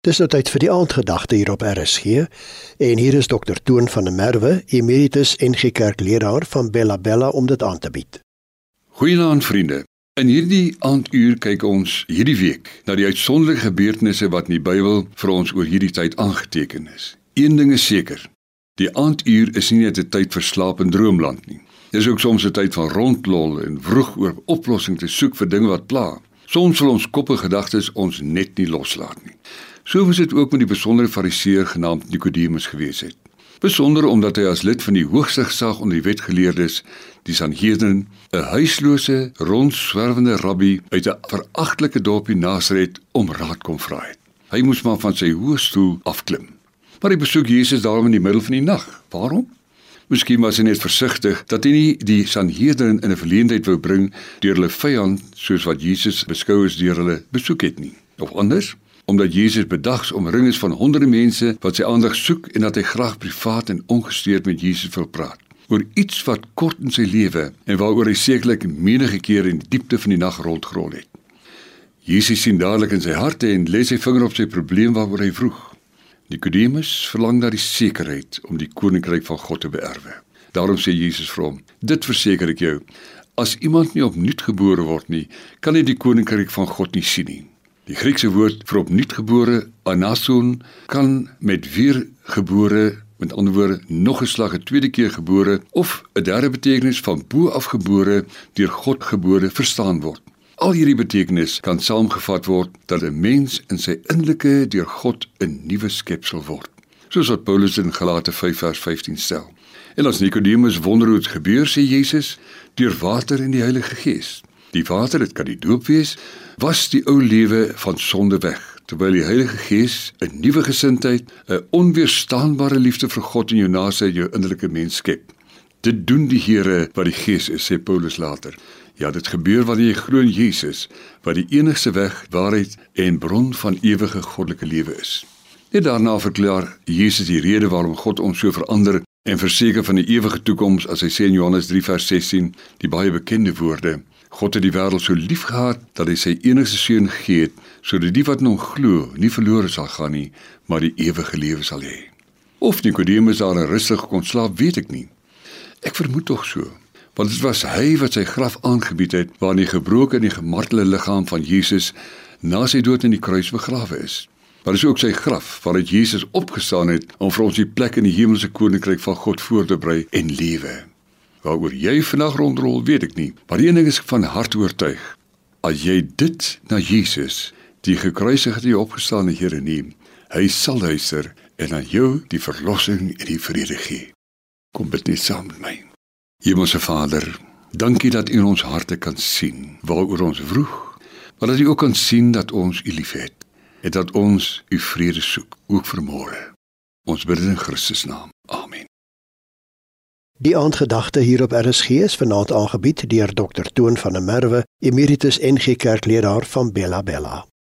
Dis nou tyd vir die aandgedagte hier op RSG en hier is dokter Toon van der Merwe, emeritus NG Kerkleraar van Bella Bella om dit aan te bied. Goeienaand vriende. In hierdie aanduur kyk ons hierdie week na die uitsonderlike gebeurtenisse wat in die Bybel vir ons oor hierdie tyd aangeteken is. Een ding is seker. Die aanduur is nie net 'n tyd vir slaap en droomland nie. Dis ook soms 'n tyd van rondlol en vroeg oor oplossings te soek vir dinge wat pla. Soms wil ons koppe gedagtes ons net nie loslaat nie. So was dit ook met die besondere fariseer genaamd Nikodemus gewees het. Besonder omdat hy as lid van die hoogste gesag onder die wetgeleerdes, die Sanhedrin, 'n huislose, rondswerwende rabbi uit 'n veragtelike dorpie Nasaret om raad kom vra het. Hy moes maar van sy hoë stoel afklim. Maar hy besoek Jesus daarom in die middel van die nag. Waarom? Miskien was hy net versigtig dat hy nie die Sanhedrin in 'n verleentheid wou bring deur hulle vyand soos wat Jesus beskou is deur hulle besoek het nie. Of anders, omdat Jesus bedags omring is van honderde mense wat sy aandag soek en dat hy graag privaat en ongestuurd met Jesus wil praat oor iets wat kort in sy lewe en waaroor hy sekerlik menige keer in die diepte van die nag rondgerol het. Jesus sien dadelik in sy hart en lê sy vinger op sy probleem waaroor hy vroeg. Nikodemus verlang na die sekerheid om die koninkryk van God te beerwe. Daarom sê Jesus vir hom: "Dit verseker ek jou, as iemand nie opnuut gebore word nie, kan hy die koninkryk van God nie sien nie." Die Griekse woord vir opnuutgebore anason kan met weergebore met ander woorde nog 'n slag 'n tweede keer gebore of 'n derde betekenis van bo af gebore deur God gebore verstaan word. Al hierdie betekenis kan saamgevat word dat 'n mens in sy innerlike deur God 'n nuwe skepsel word. Soos wat Paulus in Galate 5 vers 15 stel. En as Nikodemus wonder hoe dit gebeur, sê Jesus, deur water en die Heilige Gees. Die water, dit kan die doop wees, was die ou lewe van sonde weg, terwyl die Heilige Gees 'n nuwe gesindheid, 'n onweerstaanbare liefde vir God en jou naaste in jou innerlike mens skep. Dit doen die Here wat die Gees is, sê Paulus later. Ja, dit gebeur wanneer jy glo in Jesus, wat die enigste weg, waarheid en bron van ewige goddelike lewe is. Net daarna verklaar Jesus die rede waarom God ons so verander en verseker van die ewige toekoms as hy sê in Johannes 3 vers 16, die baie bekende woorde: God het die wêreld so liefgehad dat hy sy enigste seun gegee het sodat die wat in hom glo nie verlore sal gaan nie, maar die ewige lewe sal hê. Of Nikodemus daar rustig kon slaap, weet ek nie. Ek vermoed tog so, want dit was hy wat sy graf aangebied het waar die gebroke en die gemartelde liggaam van Jesus na sy dood in die kruis begrawe is. Maar dis ook sy graf waaruit Jesus opgestaan het om vir ons die plek in die hemelse koninkryk van God voor te berei en lewe. Waaroor jy vandag rondrol, weet ek nie, maar een ding is van hart oortuig. As jy dit na Jesus, die gekruisigde en opgestaane Here neem, hy sal luister en aan jou die verlossing en die vrede gee. Kom bid net saam met my. Hemelse Vader, dankie dat U ons harte kan sien waaroor ons vroeg, maar dat U ook kan sien dat ons U liefhet en dat ons U vrede soek, ook vir môre. Ons bid in Christus naam. Die aandgedagte hier op RSG is vanaand aangebied deur Dr Toon van der Merwe, emeritus NG Kerkleraar van Bella Bella.